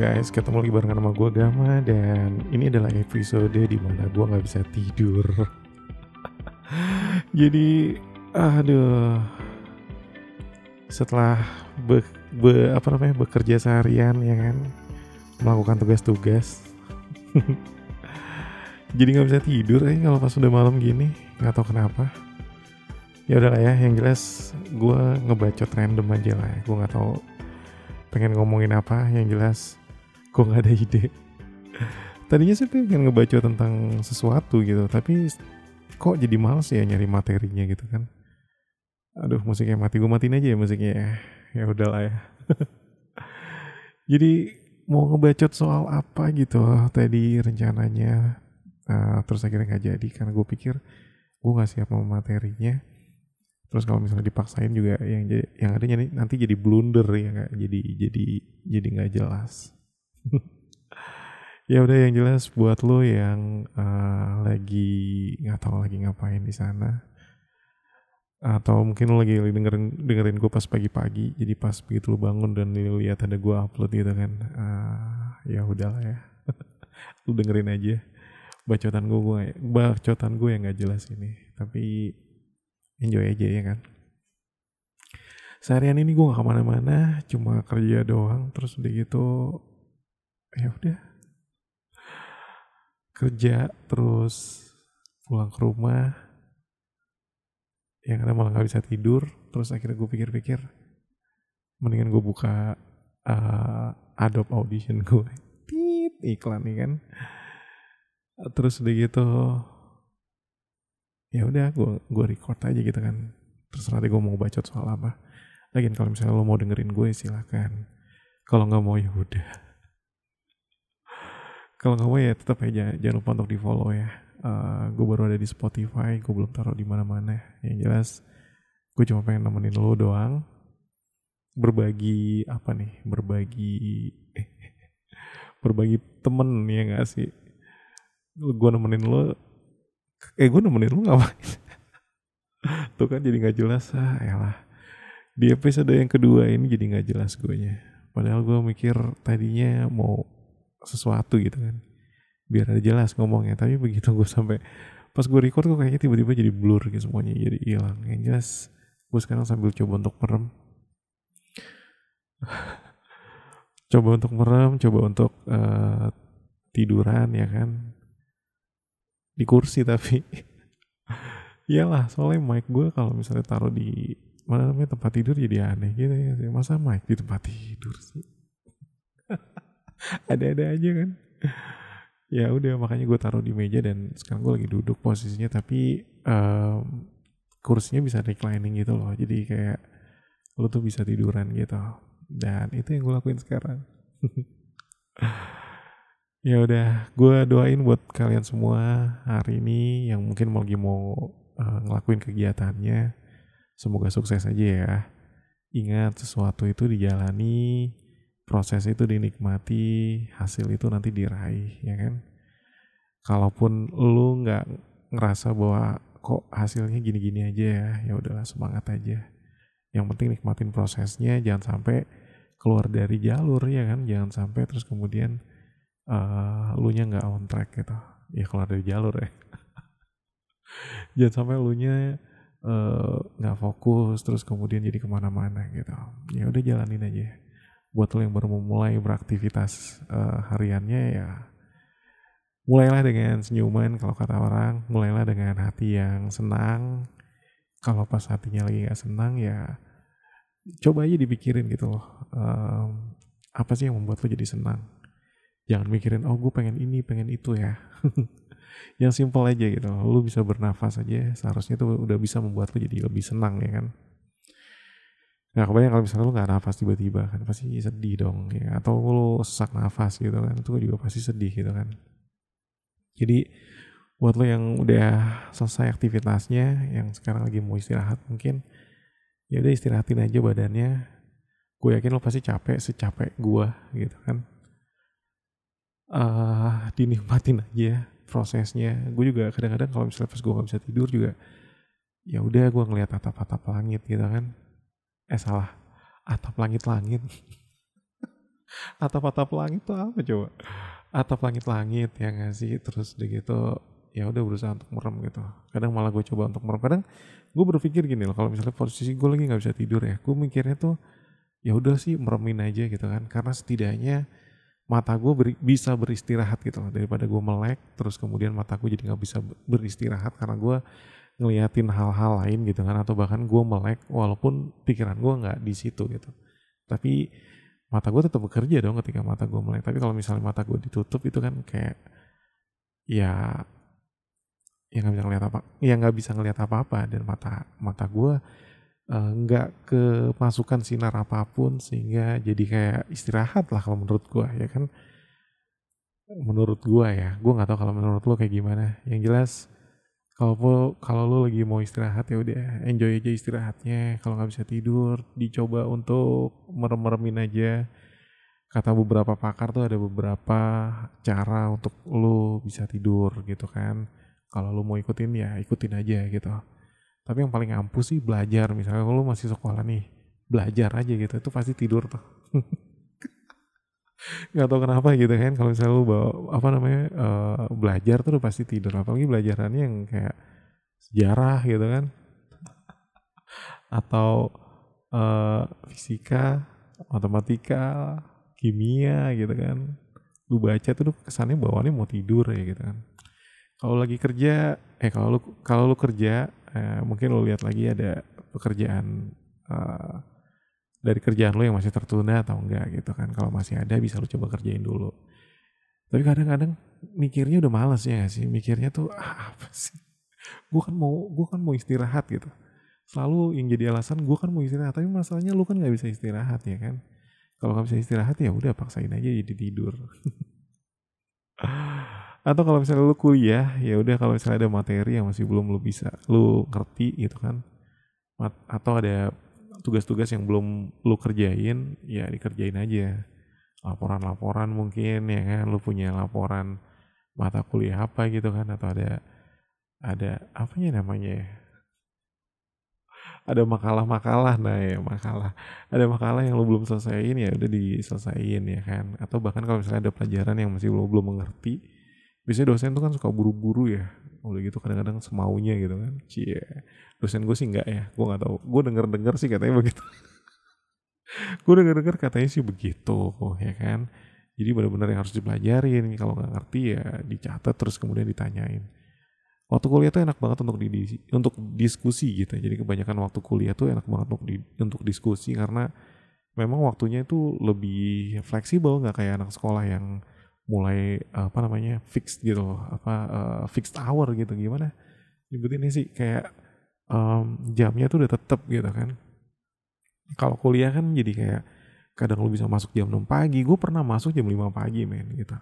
guys, ketemu lagi barengan sama gue Gama dan ini adalah episode di mana gue nggak bisa tidur. Jadi, aduh, setelah be, be, apa namanya bekerja seharian ya kan, melakukan tugas-tugas, jadi nggak bisa tidur ya kalau pas udah malam gini, nggak tahu kenapa. Ya udahlah ya, yang jelas gue ngebacot random aja lah. Ya. Gue nggak tahu pengen ngomongin apa yang jelas gue nggak ada ide? Tadinya sih pengen ngebaca tentang sesuatu gitu tapi kok jadi males ya nyari materinya gitu kan? Aduh musiknya mati. Gue matiin aja ya musiknya ya. Ya udahlah ya. Jadi mau ngebacot soal apa gitu tadi rencananya? Uh, terus akhirnya nggak jadi karena gue pikir gue nggak siap sama materinya. Terus kalau misalnya dipaksain juga yang yang ada nanti jadi blunder ya nggak? Jadi jadi jadi nggak jelas ya udah yang jelas buat lo yang uh, lagi nggak tahu lagi ngapain di sana atau mungkin lo lagi dengerin dengerin gue pas pagi-pagi jadi pas begitu lo bangun dan lihat ada gue upload gitu kan uh, ya udahlah ya. Lo dengerin aja. Bacotan gue gue bacotan gue yang nggak jelas ini tapi enjoy aja ya kan. Seharian ini gue gak ke mana-mana cuma kerja doang terus udah gitu ya udah. Kerja terus pulang ke rumah. Yang ada malah gak bisa tidur. Terus akhirnya gue pikir-pikir mendingan gue buka uh, Adobe Audition gue tit iklan nih kan. Terus udah gitu ya udah gue gue record aja gitu kan. Terserah deh gue mau bacot soal apa. Lagian kalau misalnya lo mau dengerin gue silahkan kalau nggak mau ya udah kalau mau ya tetap aja jangan lupa untuk di follow ya. Uh, eh, gue baru ada di Spotify gue belum taruh di mana-mana. Yang jelas gue cuma pengen nemenin lo doang. Berbagi apa nih? Berbagi eh, berbagi temen ya gak sih? Gue nemenin lo eh gue nemenin lu ngapain? Tuh kan jadi nggak jelas ah lah. Di episode yang kedua ini jadi nggak jelas gue nya padahal gue mikir tadinya mau sesuatu gitu kan. Biar ada jelas ngomongnya tapi begitu gue sampai pas gue record kok kayaknya tiba-tiba jadi blur gitu semuanya jadi hilang. Yang jelas gue sekarang sambil coba untuk merem. Coba untuk merem coba untuk uh, tiduran ya kan. Di kursi tapi iyalah soalnya mic gue kalau misalnya taruh di mana namanya tempat tidur jadi aneh gitu ya masa mic di tempat tidur sih ada-ada aja kan. Ya udah makanya gue taruh di meja dan sekarang gue lagi duduk posisinya tapi um, kursinya bisa reclining gitu loh. Jadi kayak lo tuh bisa tiduran gitu. Dan itu yang gue lakuin sekarang. Ya udah, gue doain buat kalian semua hari ini yang mungkin mau lagi mau uh, ngelakuin kegiatannya, semoga sukses aja ya. Ingat sesuatu itu dijalani, proses itu dinikmati, hasil itu nanti diraih, ya kan? Kalaupun lu nggak ngerasa bahwa kok hasilnya gini-gini aja ya, ya udahlah semangat aja. Yang penting nikmatin prosesnya, jangan sampai keluar dari jalur ya kan, jangan sampai terus kemudian uh, lu nya nggak on track gitu. Ya keluar dari jalur ya. Jangan sampai lu nya eh, nggak uh, fokus terus kemudian jadi ke mana-mana gitu. Ya udah jalanin aja buat lo yang baru memulai beraktivitas uh, hariannya ya mulailah dengan senyuman kalau kata orang mulailah dengan hati yang senang. Kalau pas hatinya lagi nggak senang ya coba aja dipikirin gitu loh um, apa sih yang membuat lo jadi senang? Jangan mikirin oh gue pengen ini pengen itu ya. Yang simpel aja gitu lu bisa bernafas aja seharusnya itu udah bisa membuat lu jadi lebih senang ya kan Nah kebayang kalau misalnya lu gak nafas tiba-tiba kan pasti sedih dong ya. Atau lu sesak nafas gitu kan itu juga pasti sedih gitu kan. Jadi buat lo yang udah selesai aktivitasnya yang sekarang lagi mau istirahat mungkin ya udah istirahatin aja badannya. Gue yakin lo pasti capek secapek gue gitu kan. Uh, dinikmatin aja prosesnya. Gue juga kadang-kadang kalau misalnya pas gue gak bisa tidur juga ya udah gue ngeliat atap-atap langit gitu kan eh salah. Atap langit-langit. Atap-atap langit tuh apa coba? Atap langit-langit ya nggak sih? Terus udah gitu ya udah berusaha untuk merem gitu. Kadang malah gue coba untuk merem. Kadang gue berpikir gini loh kalau misalnya posisi gue lagi nggak bisa tidur ya gue mikirnya tuh ya udah sih meremin aja gitu kan. Karena setidaknya mata gue beri, bisa beristirahat gitu loh. Daripada gue melek terus kemudian mata gue jadi nggak bisa beristirahat karena gue ngeliatin hal-hal lain gitu kan atau bahkan gue melek walaupun pikiran gue nggak di situ gitu. Tapi mata gue tetap bekerja dong ketika mata gue melek. Tapi kalau misalnya mata gue ditutup itu kan kayak ya ya nggak bisa ngeliat apa ya nggak bisa ngeliat apa-apa. Dan mata mata gue eh, nggak uh, kemasukan sinar apa pun sehingga jadi kayak istirahat lah kalau menurut gue ya kan? Menurut gue ya gue nggak tahu kalau menurut lo kayak gimana. Yang jelas kalau kalau lo lagi mau istirahat ya udah enjoy aja istirahatnya. Kalau nggak bisa tidur dicoba untuk merem-meremin aja. Kata beberapa pakar tuh ada beberapa cara untuk lo bisa tidur gitu kan. Kalau lo mau ikutin ya ikutin aja gitu. Tapi yang paling ampuh sih belajar. Misalnya kalau lo masih sekolah nih belajar aja gitu itu pasti tidur tuh nggak tahu kenapa gitu kan kalau misalnya lu bawa apa namanya uh, belajar tuh pasti tidur. Apalagi belajarannya yang kayak sejarah gitu kan. Atau uh, fisika matematika kimia gitu kan. Lu baca tuh kesannya bawaannya mau tidur ya gitu kan. Kalau lagi kerja eh kalau lu kalau lu kerja eh, mungkin lu lihat lagi ada pekerjaan uh, dari kerjaan lo yang masih tertunda atau enggak gitu kan. Kalau masih ada bisa lo coba kerjain dulu. Tapi kadang-kadang mikirnya udah males ya gak sih? Mikirnya tuh ah, apa sih? Gue kan mau gue kan mau istirahat gitu. Selalu yang jadi alasan gue kan mau istirahat tapi masalahnya lu kan nggak bisa istirahat ya kan? Kalau nggak bisa istirahat ya udah paksain aja jadi tidur. Atau kalau misalnya lu kuliah ya udah kalau misalnya ada materi yang masih belum lu bisa lu ngerti gitu kan. Atau ada tugas-tugas yang belum lu kerjain ya dikerjain aja. Laporan-laporan mungkin ya kan? Lu punya laporan mata kuliah apa gitu kan? Atau ada ada apa ya namanya ya? Ada makalah-makalah nah ya makalah. Ada makalah yang lu belum selesaiin ya udah diselesaiin ya kan? Atau bahkan kalau misalnya ada pelajaran yang masih belum belum mengerti biasanya dosen tuh kan suka buru-buru ya. Udah gitu kadang-kadang semaunya gitu kan. Cie dosen gue sih enggak ya. Gue nggak tahu. Gue denger denger sih katanya begitu. Gue denger denger katanya sih begitu ya kan. Jadi benar-benar yang harus dipelajarin. Kalau nggak ngerti ya dicatat terus kemudian ditanyain. Waktu kuliah tuh enak banget untuk di, untuk diskusi gitu. Jadi kebanyakan waktu kuliah tuh enak banget untuk di, untuk diskusi karena memang waktunya itu lebih fleksibel nggak kayak anak sekolah yang mulai apa namanya fixed gitu apa uh, fixed hour gitu gimana? Nyebutinnya sih kayak um, jamnya tuh udah tetep gitu kan. Kalau kuliah kan jadi kayak kadang lu bisa masuk jam 6 pagi. Gue pernah masuk jam 5 pagi men gitu.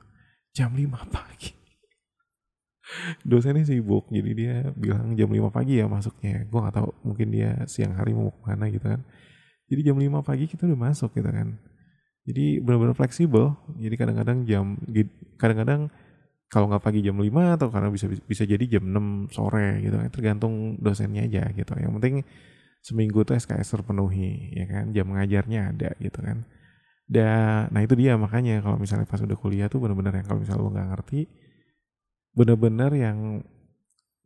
Jam 5 pagi. Dosennya sibuk jadi dia bilang jam 5 pagi ya masuknya. Gue nggak tahu mungkin dia siang hari mau ke mana gitu kan. Jadi jam 5 pagi kita udah masuk gitu kan jadi benar-benar fleksibel. Jadi kadang-kadang jam kadang-kadang kalau nggak pagi jam 5 atau karena bisa bisa jadi jam 6 sore gitu kan tergantung dosennya aja gitu. Yang penting seminggu tuh SKS terpenuhi ya kan? Jam ngajarnya ada gitu kan. Dan nah itu dia makanya kalau misalnya pas udah kuliah tuh bener-bener yang kalau misalnya lu nggak ngerti bener-bener yang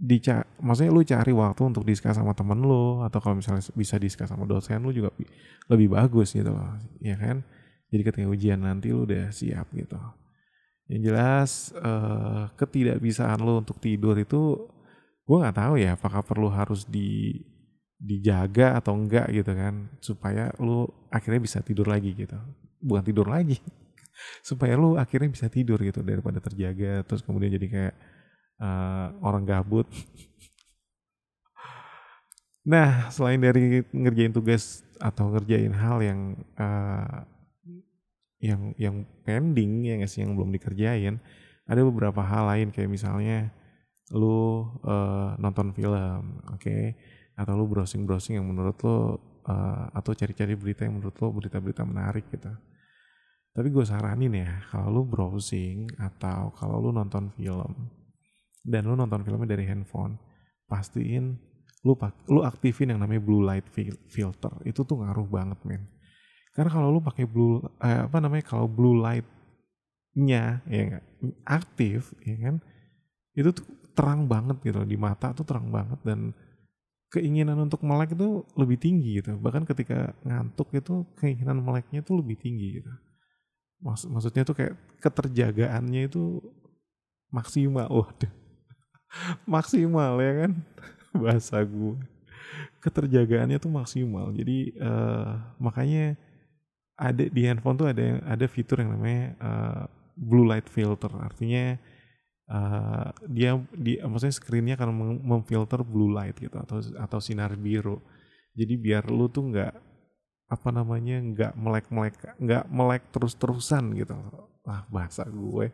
dica maksudnya lu cari waktu untuk diskus sama temen lu atau kalau misalnya bisa diskus sama dosen lu juga lebih bagus gitu loh ya kan jadi ketika ujian nanti lu udah siap gitu. Yang jelas uh, ketidakbisaan lo untuk tidur itu gue nggak tahu ya apakah perlu harus di dijaga atau enggak gitu kan. Supaya lo akhirnya bisa tidur lagi gitu. Bukan tidur lagi. Supaya lo akhirnya bisa tidur gitu daripada terjaga. Terus kemudian jadi kayak uh, orang gabut. Nah selain dari ngerjain tugas atau ngerjain hal yang uh, yang yang pending ya nggak sih yang belum dikerjain ada beberapa hal lain kayak misalnya lu uh, nonton film oke okay? atau lu browsing browsing yang menurut lu uh, atau cari-cari berita yang menurut lu berita-berita menarik gitu tapi gue saranin ya kalau lu browsing atau kalau lu nonton film dan lu nonton filmnya dari handphone pastiin lu lu aktifin yang namanya blue light filter itu tuh ngaruh banget men karena kalau lu pakai blue eh, apa namanya kalau blue light-nya ya gak, aktif ya kan itu tuh terang banget gitu di mata tuh terang banget dan keinginan untuk melek itu lebih tinggi gitu. Bahkan ketika ngantuk itu keinginan meleknya tuh lebih tinggi gitu. Maksud, maksudnya tuh kayak keterjagaannya itu maksimal waduh. Maksimal ya kan? Bahasa gue keterjagaannya tuh maksimal. Jadi uh, makanya ada di handphone tuh ada ada fitur yang namanya uh, blue light filter. Artinya uh, dia di maksudnya screennya akan memfilter blue light gitu atau atau sinar biru. Jadi biar lu tuh nggak apa namanya nggak melek melek nggak melek terus terusan gitu. Ah bahasa gue.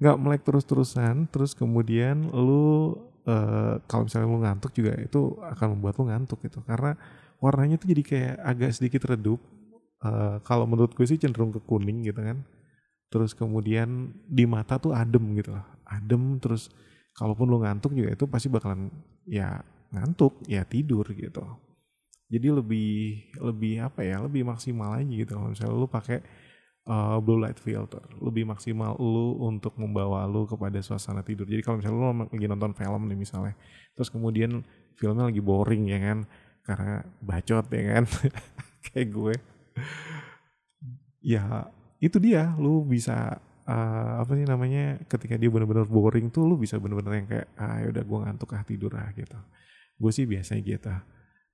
Nggak melek terus terusan terus kemudian lu uh, kalau misalnya lu ngantuk juga itu akan membuat lu ngantuk gitu. Karena warnanya tuh jadi kayak agak sedikit redup uh, kalau menurut gue sih cenderung ke kuning gitu kan. Terus kemudian di mata tuh adem gitu loh adem terus kalaupun lu ngantuk juga itu pasti bakalan ya ngantuk ya tidur gitu. Jadi lebih lebih apa ya lebih maksimal aja gitu. Kalau misalnya lu pakai uh, blue light filter lebih maksimal lu untuk membawa lu kepada suasana tidur. Jadi kalau misalnya lu lagi nonton film nih misalnya terus kemudian filmnya lagi boring ya kan karena bacot ya kan kayak gue ya itu dia. Lu bisa uh, apa sih namanya ketika dia benar-benar boring tuh lu bisa benar-benar yang kayak ah ya udah gue ngantuk ah tidur ah gitu. Gue sih biasanya gitu.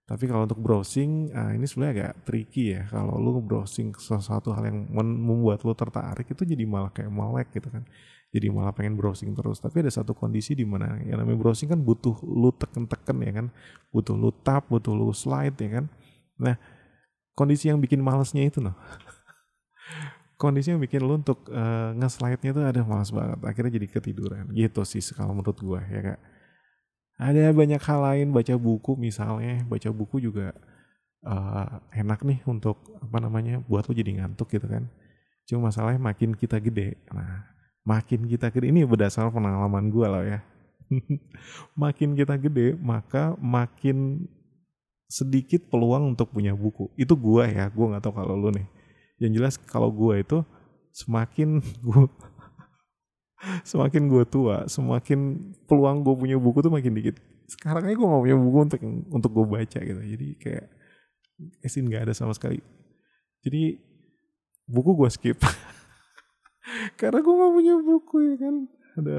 Tapi kalau untuk browsing uh, ini sebenarnya agak tricky ya. Kalau lu browsing sesuatu hal yang membuat lu tertarik itu jadi malah kayak melek gitu kan. Jadi malah pengen browsing terus. Tapi ada satu kondisi di mana yang namanya browsing kan butuh lu teken-teken ya kan. Butuh lu tap butuh lu slide ya kan. Nah kondisi yang bikin malesnya itu loh kondisi yang bikin lu untuk uh, nge-slide-nya tuh ada malas banget. Akhirnya jadi ketiduran. Gitu sih kalau menurut gue ya kak. Ada banyak hal lain baca buku misalnya, baca buku juga uh, enak nih untuk apa namanya buat lu jadi ngantuk gitu kan. Cuma masalahnya makin kita gede. Nah, makin kita gede ini berdasar pengalaman gue loh ya. makin kita gede, maka makin sedikit peluang untuk punya buku. Itu gue ya, gue nggak tahu kalau lu nih. Yang jelas kalau gue itu semakin gue semakin gue tua semakin peluang gue punya buku tuh makin dikit. Sekarang ini gue gak punya buku untuk untuk gue baca gitu. Jadi kayak esin nggak ada sama sekali. Jadi buku gue skip. Karena gue gak punya buku ya kan? Ada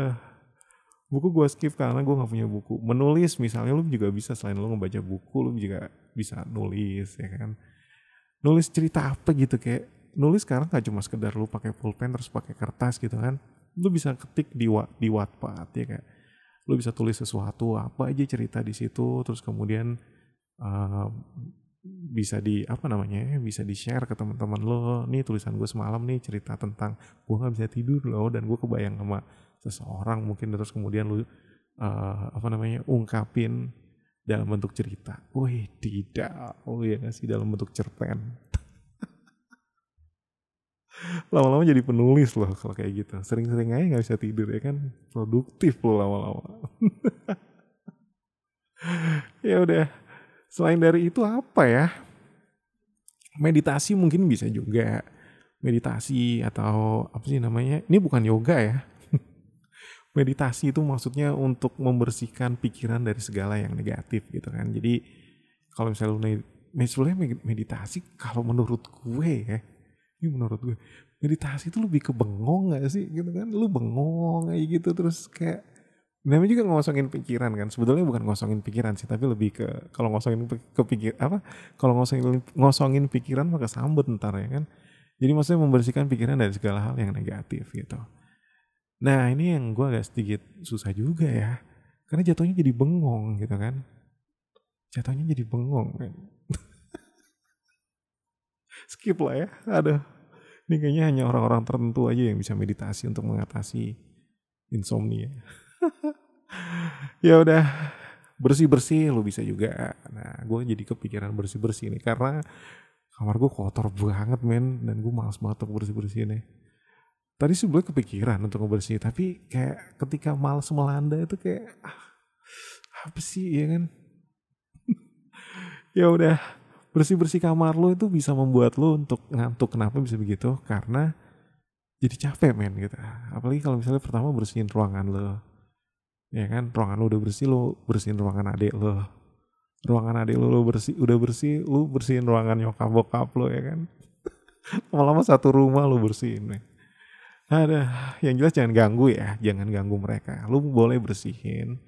buku gue skip karena gue gak punya buku. Menulis misalnya lu juga bisa selain lu ngebaca buku lu juga bisa nulis ya kan? Nulis cerita apa gitu kayak nulis sekarang gak cuma sekedar lu pakai pulpen terus pakai kertas gitu kan. Lu bisa ketik di di Wattpad ya kayak. Lu bisa tulis sesuatu apa aja cerita di situ terus kemudian uh, bisa di apa namanya bisa di share ke teman-teman lo. Nih tulisan gue semalam nih cerita tentang gue nggak bisa tidur loh dan gue kebayang sama seseorang mungkin terus kemudian lu uh, apa namanya ungkapin dalam bentuk cerita. Wih, tidak. Oh ya sih dalam bentuk cerpen. lama-lama jadi penulis loh kalau kayak gitu. Sering-sering aja nggak bisa tidur ya kan. Produktif loh lama-lama. ya udah. Selain dari itu apa ya? Meditasi mungkin bisa juga. Meditasi atau apa sih namanya? Ini bukan yoga ya meditasi itu maksudnya untuk membersihkan pikiran dari segala yang negatif gitu kan. Jadi kalau misalnya lu sebenarnya meditasi kalau menurut gue ya, ini menurut gue meditasi itu lebih ke bengong gak sih gitu kan? Lu bengong kayak gitu terus kayak namanya juga ngosongin pikiran kan sebetulnya bukan ngosongin pikiran sih tapi lebih ke kalau ngosongin ke pikir apa kalau ngosongin ngosongin pikiran maka sambut ntar ya kan jadi maksudnya membersihkan pikiran dari segala hal yang negatif gitu Nah ini yang gue agak sedikit susah juga ya. Karena jatuhnya jadi bengong gitu kan. Jatuhnya jadi bengong kan. Skip lah ya. Aduh. Ini kayaknya hanya orang-orang tertentu aja yang bisa meditasi untuk mengatasi insomnia. ya udah bersih-bersih lo bisa juga. Nah gue jadi kepikiran bersih-bersih nih. Karena kamar gue kotor banget men. Dan gue males banget untuk bersih-bersih nih tadi sih gue kepikiran untuk ngebersih tapi kayak ketika males melanda itu kayak ah, apa sih ya kan ya udah bersih-bersih kamar lo itu bisa membuat lo untuk ngantuk. Kenapa bisa begitu? Karena jadi capek men gitu. Apalagi kalau misalnya pertama bersihin ruangan lo. Ya kan, ruangan lo udah bersih, lo bersihin ruangan adik lo. Ruangan adik lo, lo bersih, udah bersih, lo bersihin ruangan nyokap bokap lo ya kan. Lama-lama satu rumah lo bersihin men. Ada, yang jelas jangan ganggu ya, jangan ganggu mereka. Lu boleh bersihin,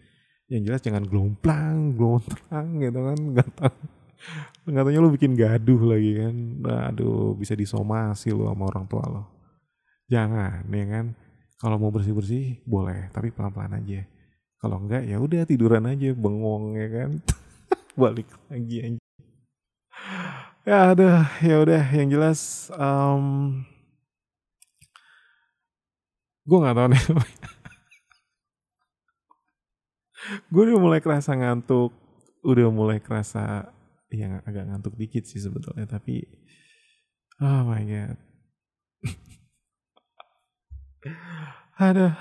yang jelas jangan gelomplang, gelontrang gitu kan, nggak tahu. Lu bikin gaduh lagi kan, aduh bisa disomasi lu sama orang tua lo. Jangan, ya kan. Kalau mau bersih bersih boleh, tapi pelan pelan aja. Kalau enggak ya udah tiduran aja, bengong ya kan. Balik lagi aja. Ya ada, ya udah yang jelas. Um, gue nggak tahu nih. Gue udah mulai kerasa ngantuk. Udah mulai kerasa yang agak ngantuk dikit sih sebetulnya tapi oh my god. Ada.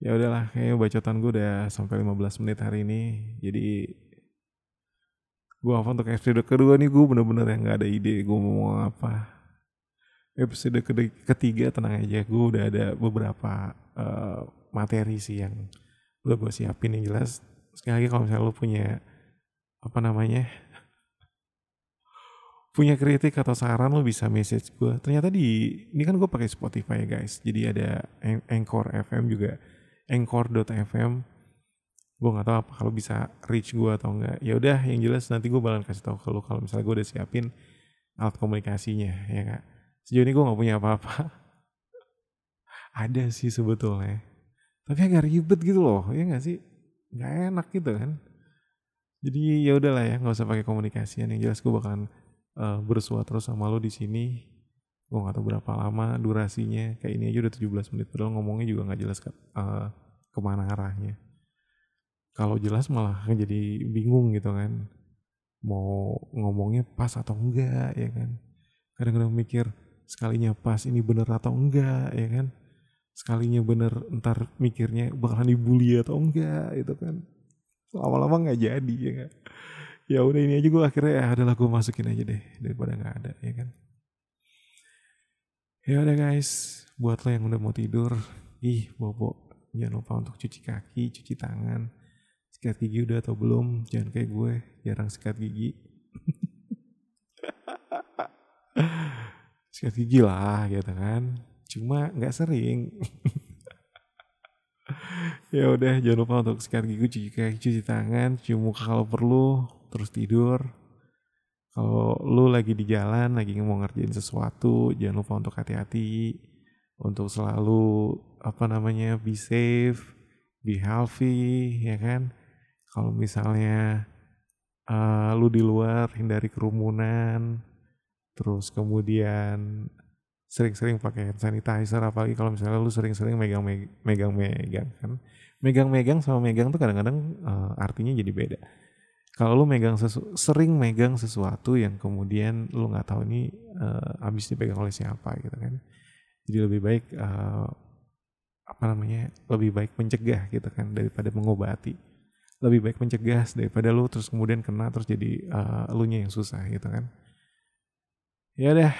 Ya udahlah kayaknya bacotan gue udah sampai 15 menit hari ini. Jadi gue apa untuk episode kedua nih. Gue bener-bener yang nggak ada ide gue mau apa episode ketiga tenang aja. Gue udah ada beberapa uh, materi sih yang udah gue siapin yang jelas. Sekali lagi kalau misalnya lo punya apa namanya punya kritik atau saran lo bisa message gue ternyata di ini kan gue pakai Spotify ya guys. Jadi ada Anchor FM juga. Anchor.fm gue nggak tahu apa kalau bisa reach gue atau enggak ya udah yang jelas nanti gue bakalan kasih tahu ke lo kalau misalnya gue udah siapin alat komunikasinya ya kak Sejauh ini gue gak punya apa-apa. Ada sih sebetulnya. Tapi agak ribet gitu loh, ya gak sih? Gak enak gitu kan. Jadi ya udahlah ya, nggak usah pakai komunikasi. Yang jelas gue bakalan uh, terus sama lo di sini. Gue gak tahu berapa lama durasinya. Kayak ini aja udah 17 menit. Padahal ngomongnya juga gak jelas uh, ke mana arahnya. Kalau jelas malah jadi bingung gitu kan. Mau ngomongnya pas atau enggak ya kan. Kadang-kadang mikir, sekalinya pas ini bener atau enggak ya kan? Sekalinya bener ntar mikirnya bakalan dibully atau enggak itu kan? Lama-lama nggak jadi ya kan? Ya udah ini aja gue akhirnya ya adalah gue masukin aja deh daripada nggak ada ya kan? Ya udah guys. Buat lo yang udah mau tidur ih bobo. Jangan lupa untuk cuci kaki cuci tangan. Sikat gigi udah atau belum? Jangan kayak gue jarang sikat gigi sikat gigi lah gitu kan. Cuma nggak sering. Ya udah jangan lupa untuk sikat gigi cuci kaki cuci tangan cuci muka kalau perlu terus tidur. Kalau lu lagi di jalan lagi mau ngerjain sesuatu jangan lupa untuk hati-hati untuk selalu apa namanya be safe be healthy ya kan. Kalau misalnya uh, lu di luar hindari kerumunan terus kemudian sering-sering pakai hand sanitizer apalagi kalau misalnya lu sering-sering megang megang megang kan. Megang-megang sama megang tuh kadang-kadang uh, artinya jadi beda. Kalau lu megang sesu sering megang sesuatu yang kemudian lu nggak tahu ini uh, habis dipegang oleh siapa gitu kan. Jadi lebih baik uh, apa namanya lebih baik mencegah gitu kan daripada mengobati. Lebih baik mencegah daripada lu terus kemudian kena terus jadi uh, lu nya yang susah gitu kan ya deh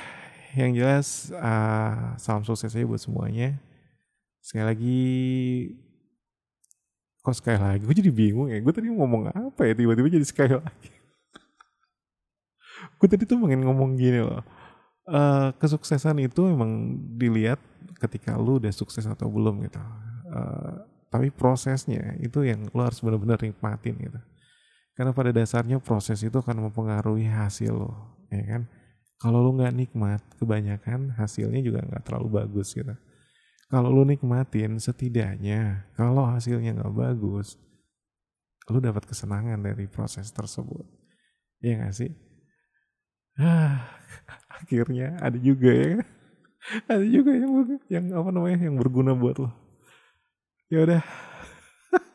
yang jelas uh, salam sukses aja buat semuanya. Sekali lagi kok sekali lagi? Gue jadi bingung ya gue tadi ngomong apa ya? Tiba-tiba jadi sekali lagi. Gue tadi tuh pengen ngomong gini loh. Uh, kesuksesan itu emang dilihat ketika lu udah sukses atau belum gitu. Uh, tapi prosesnya itu yang lu harus benar-benar nikmatin gitu. Karena pada dasarnya proses itu akan mempengaruhi hasil lo ya kan kalau lu nggak nikmat, kebanyakan hasilnya juga nggak terlalu bagus gitu. Kalau lu nikmatin, setidaknya kalau hasilnya nggak bagus, lu dapat kesenangan dari proses tersebut. Iya gak sih? Ah, akhirnya ada juga ya, ada juga yang yang apa namanya yang berguna buat lo. Ya udah,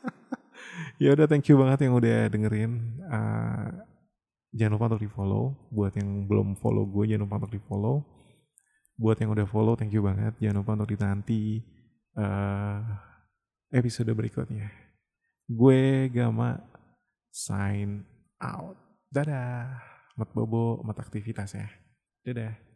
ya udah thank you banget yang udah dengerin. Uh, jangan lupa untuk di follow buat yang belum follow gue jangan lupa untuk di follow buat yang udah follow thank you banget. Jangan lupa untuk dinanti uh, episode berikutnya. Gue Gama sign out. Dadah. Mat bobo, mat aktivitas ya. Dadah.